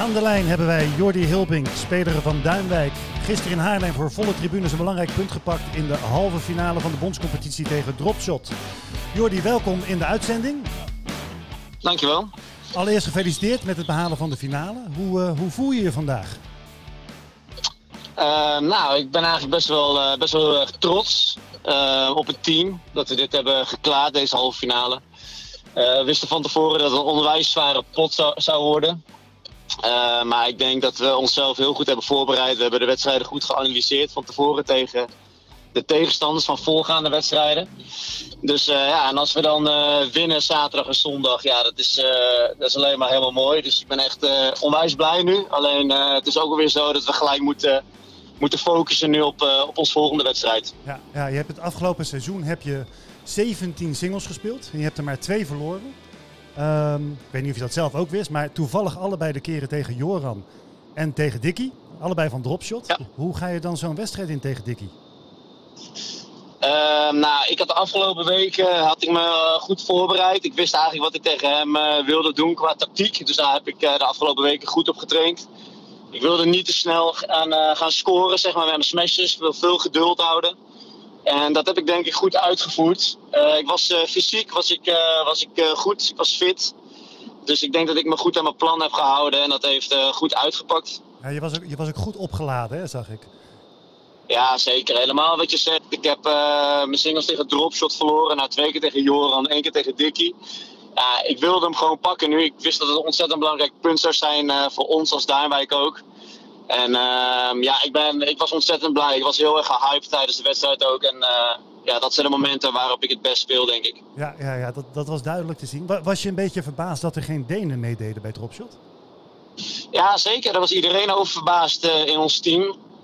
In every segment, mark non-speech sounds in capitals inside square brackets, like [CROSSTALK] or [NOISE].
Aan de lijn hebben wij Jordi Hilping, speler van Duinwijk. Gisteren in Haarlem voor volle tribunes een belangrijk punt gepakt in de halve finale van de bondscompetitie tegen Dropshot. Jordi, welkom in de uitzending. Dankjewel. Allereerst gefeliciteerd met het behalen van de finale. Hoe, uh, hoe voel je je vandaag? Uh, nou, ik ben eigenlijk best wel, uh, best wel trots op het team dat we dit hebben geklaard, deze halve finale. we wisten van tevoren dat het een onwijs zware pot zou, zou worden. Uh, maar ik denk dat we onszelf heel goed hebben voorbereid. We hebben de wedstrijden goed geanalyseerd van tevoren tegen de tegenstanders van voorgaande wedstrijden. Dus uh, ja, en als we dan uh, winnen zaterdag en zondag, ja, dat is, dat is alleen maar helemaal mooi. Dus ik ben echt onwijs blij nu. Alleen het is ook weer zo dat we gelijk moeten, moeten focussen nu op, op ons volgende wedstrijd. Ja, ja, je hebt het afgelopen seizoen heb je 17 singles gespeeld en je hebt er maar twee verloren. Um, ik weet niet of je dat zelf ook wist, maar toevallig allebei de keren tegen Joran en tegen Dickie. Allebei van dropshot. Ja. Hoe ga je dan zo'n wedstrijd in tegen Dickie? Uh, nou, ik had de afgelopen weken had ik me goed voorbereid. Ik wist eigenlijk wat ik tegen hem uh, wilde doen qua tactiek. Dus daar heb ik de afgelopen weken goed op getraind. Ik wilde niet te snel aan, uh, gaan scoren, zeg maar, met mijn smashes. Ik wil veel geduld houden. En dat heb ik denk ik goed uitgevoerd. Uh, ik was uh, fysiek was ik, uh, was ik goed, ik was fit. Dus ik denk dat ik me goed aan mijn plan heb gehouden en dat heeft goed uitgepakt. Ja, je, was ook, je was ook goed opgeladen, hè, zag ik. Ja, zeker. Helemaal wat je zegt. Ik heb mijn singles tegen Dropshot verloren. Nou, twee keer tegen Joran, één keer tegen Dickie. Ja, ik wilde hem gewoon pakken nu. Ik wist dat het een ontzettend belangrijk punt zou zijn voor ons als Duinwijk ook. En uh, ja, ik, ben, ik was ontzettend blij. Ik was heel erg gehyped tijdens de wedstrijd ook. En uh, ja, dat zijn de momenten waarop ik het best speel, denk ik. Ja, ja, ja dat, dat was duidelijk te zien. Was je een beetje verbaasd dat er geen Denen meededen bij Dropshot? Ja, zeker. Daar was iedereen over verbaasd uh, in ons team.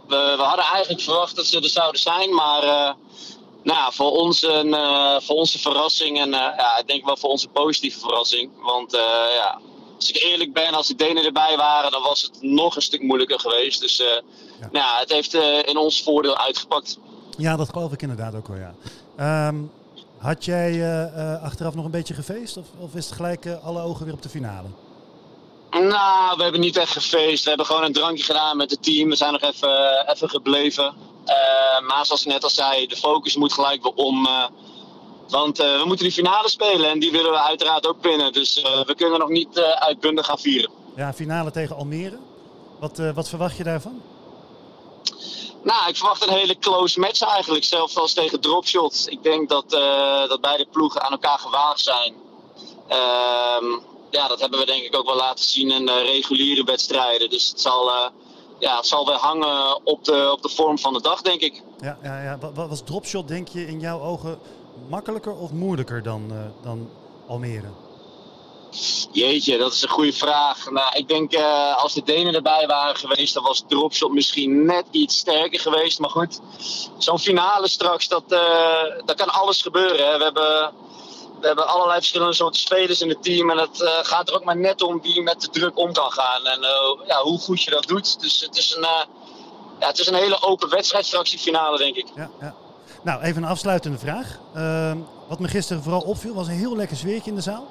We, we, hadden eigenlijk verwacht dat ze er zouden zijn, maar uh, nou, voor, ons een, uh, voor onze verrassing en ja, ik denk wel voor onze positieve verrassing. Want ja, als ik eerlijk ben, als de Denen erbij waren, dan was het nog een stuk moeilijker geweest. Dus uh, ja. Nou ja, het heeft uh, in ons voordeel uitgepakt. Ja, dat geloof ik inderdaad ook wel, ja. Um, had jij uh, achteraf nog een beetje gefeest? Of, of is het gelijk alle ogen weer op de finale? Nou, we hebben niet echt gefeest. We hebben gewoon een drankje gedaan met het team. We zijn nog even, even gebleven. maar zoals ik net al zei, de focus moet gelijk weer om want uh, we moeten die finale spelen en die willen we uiteraard ook winnen. Dus uh, we kunnen nog niet uh, uitbundig gaan vieren. Ja, finale tegen Almere. Wat, wat verwacht je daarvan? Nou, ik verwacht een hele close match eigenlijk. Zelfs als tegen Dropshot. Ik denk dat, dat beide ploegen aan elkaar gewaagd zijn. Ehm, ja, dat hebben we denk ik ook wel laten zien in de reguliere wedstrijden. Dus het zal, ja, het zal weer hangen op de, op de vorm van de dag, denk ik. Ja, ja, ja. Wat was Dropshot, denk je, in jouw ogen makkelijker of moeilijker dan, uh, dan Almere? Jeetje, dat is een goede vraag. Nou, ik denk uh, als de Denen erbij waren geweest, dan was Dropshot misschien net iets sterker geweest. Maar goed, zo'n finale straks, dat, uh, dat kan alles gebeuren. Hè. We, hebben, we hebben allerlei verschillende soorten spelers in het team. En het uh, gaat er ook maar net om wie met de druk om kan gaan. En ja, hoe goed je dat doet. Dus het is een, ja, het is een hele open wedstrijd straks, die finale, denk ik. Ja, ja. Nou, even een afsluitende vraag. Uh, wat me gisteren vooral opviel, was een heel lekker sfeertje in de zaal.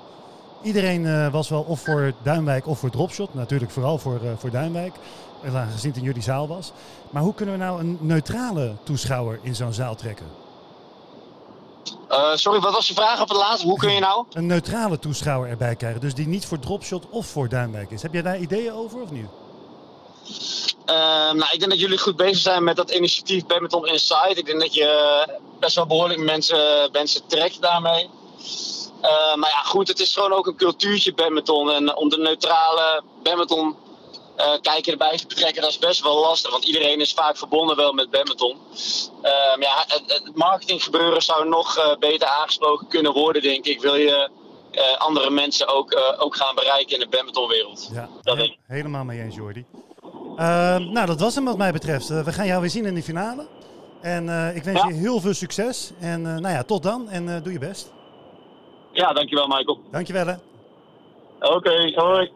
Iedereen uh, was wel of voor Duinwijk of voor Dropshot. Natuurlijk vooral voor, uh, voor Duinwijk, gezien het in jullie zaal was. Maar hoe kunnen we nou een neutrale toeschouwer in zo'n zaal trekken? sorry, wat was je vraag op het laatste? Hoe kun je nou? [LAUGHS] Een neutrale toeschouwer erbij krijgen, dus die niet voor Dropshot of voor Duinwijk is. Heb jij daar ideeën over of niet? Uh, nou, ik denk dat jullie goed bezig zijn met dat initiatief Badminton Inside. Ik denk dat je best wel behoorlijk mensen, mensen trekt daarmee. Uh, maar ja, goed, het is gewoon ook een cultuurtje badminton. En om de neutrale badminton uh, kijker erbij te betrekken, dat is best wel lastig. Want iedereen is vaak verbonden wel met badminton. Ehm, ja, het, het marketinggebeuren zou nog uh, beter aangesproken kunnen worden, denk ik. Wil je andere mensen ook, ook gaan bereiken in de badmintonwereld. Ja, dat he helemaal mee eens, Jordi. Uh, nou, dat was hem wat mij betreft. Uh, we gaan jou weer zien in de finale. En uh, ik wens ja. je heel veel succes. En nou ja, tot dan en doe je best. Ja, dankjewel Michael. Dankjewel hè. Oké, okay, hoi.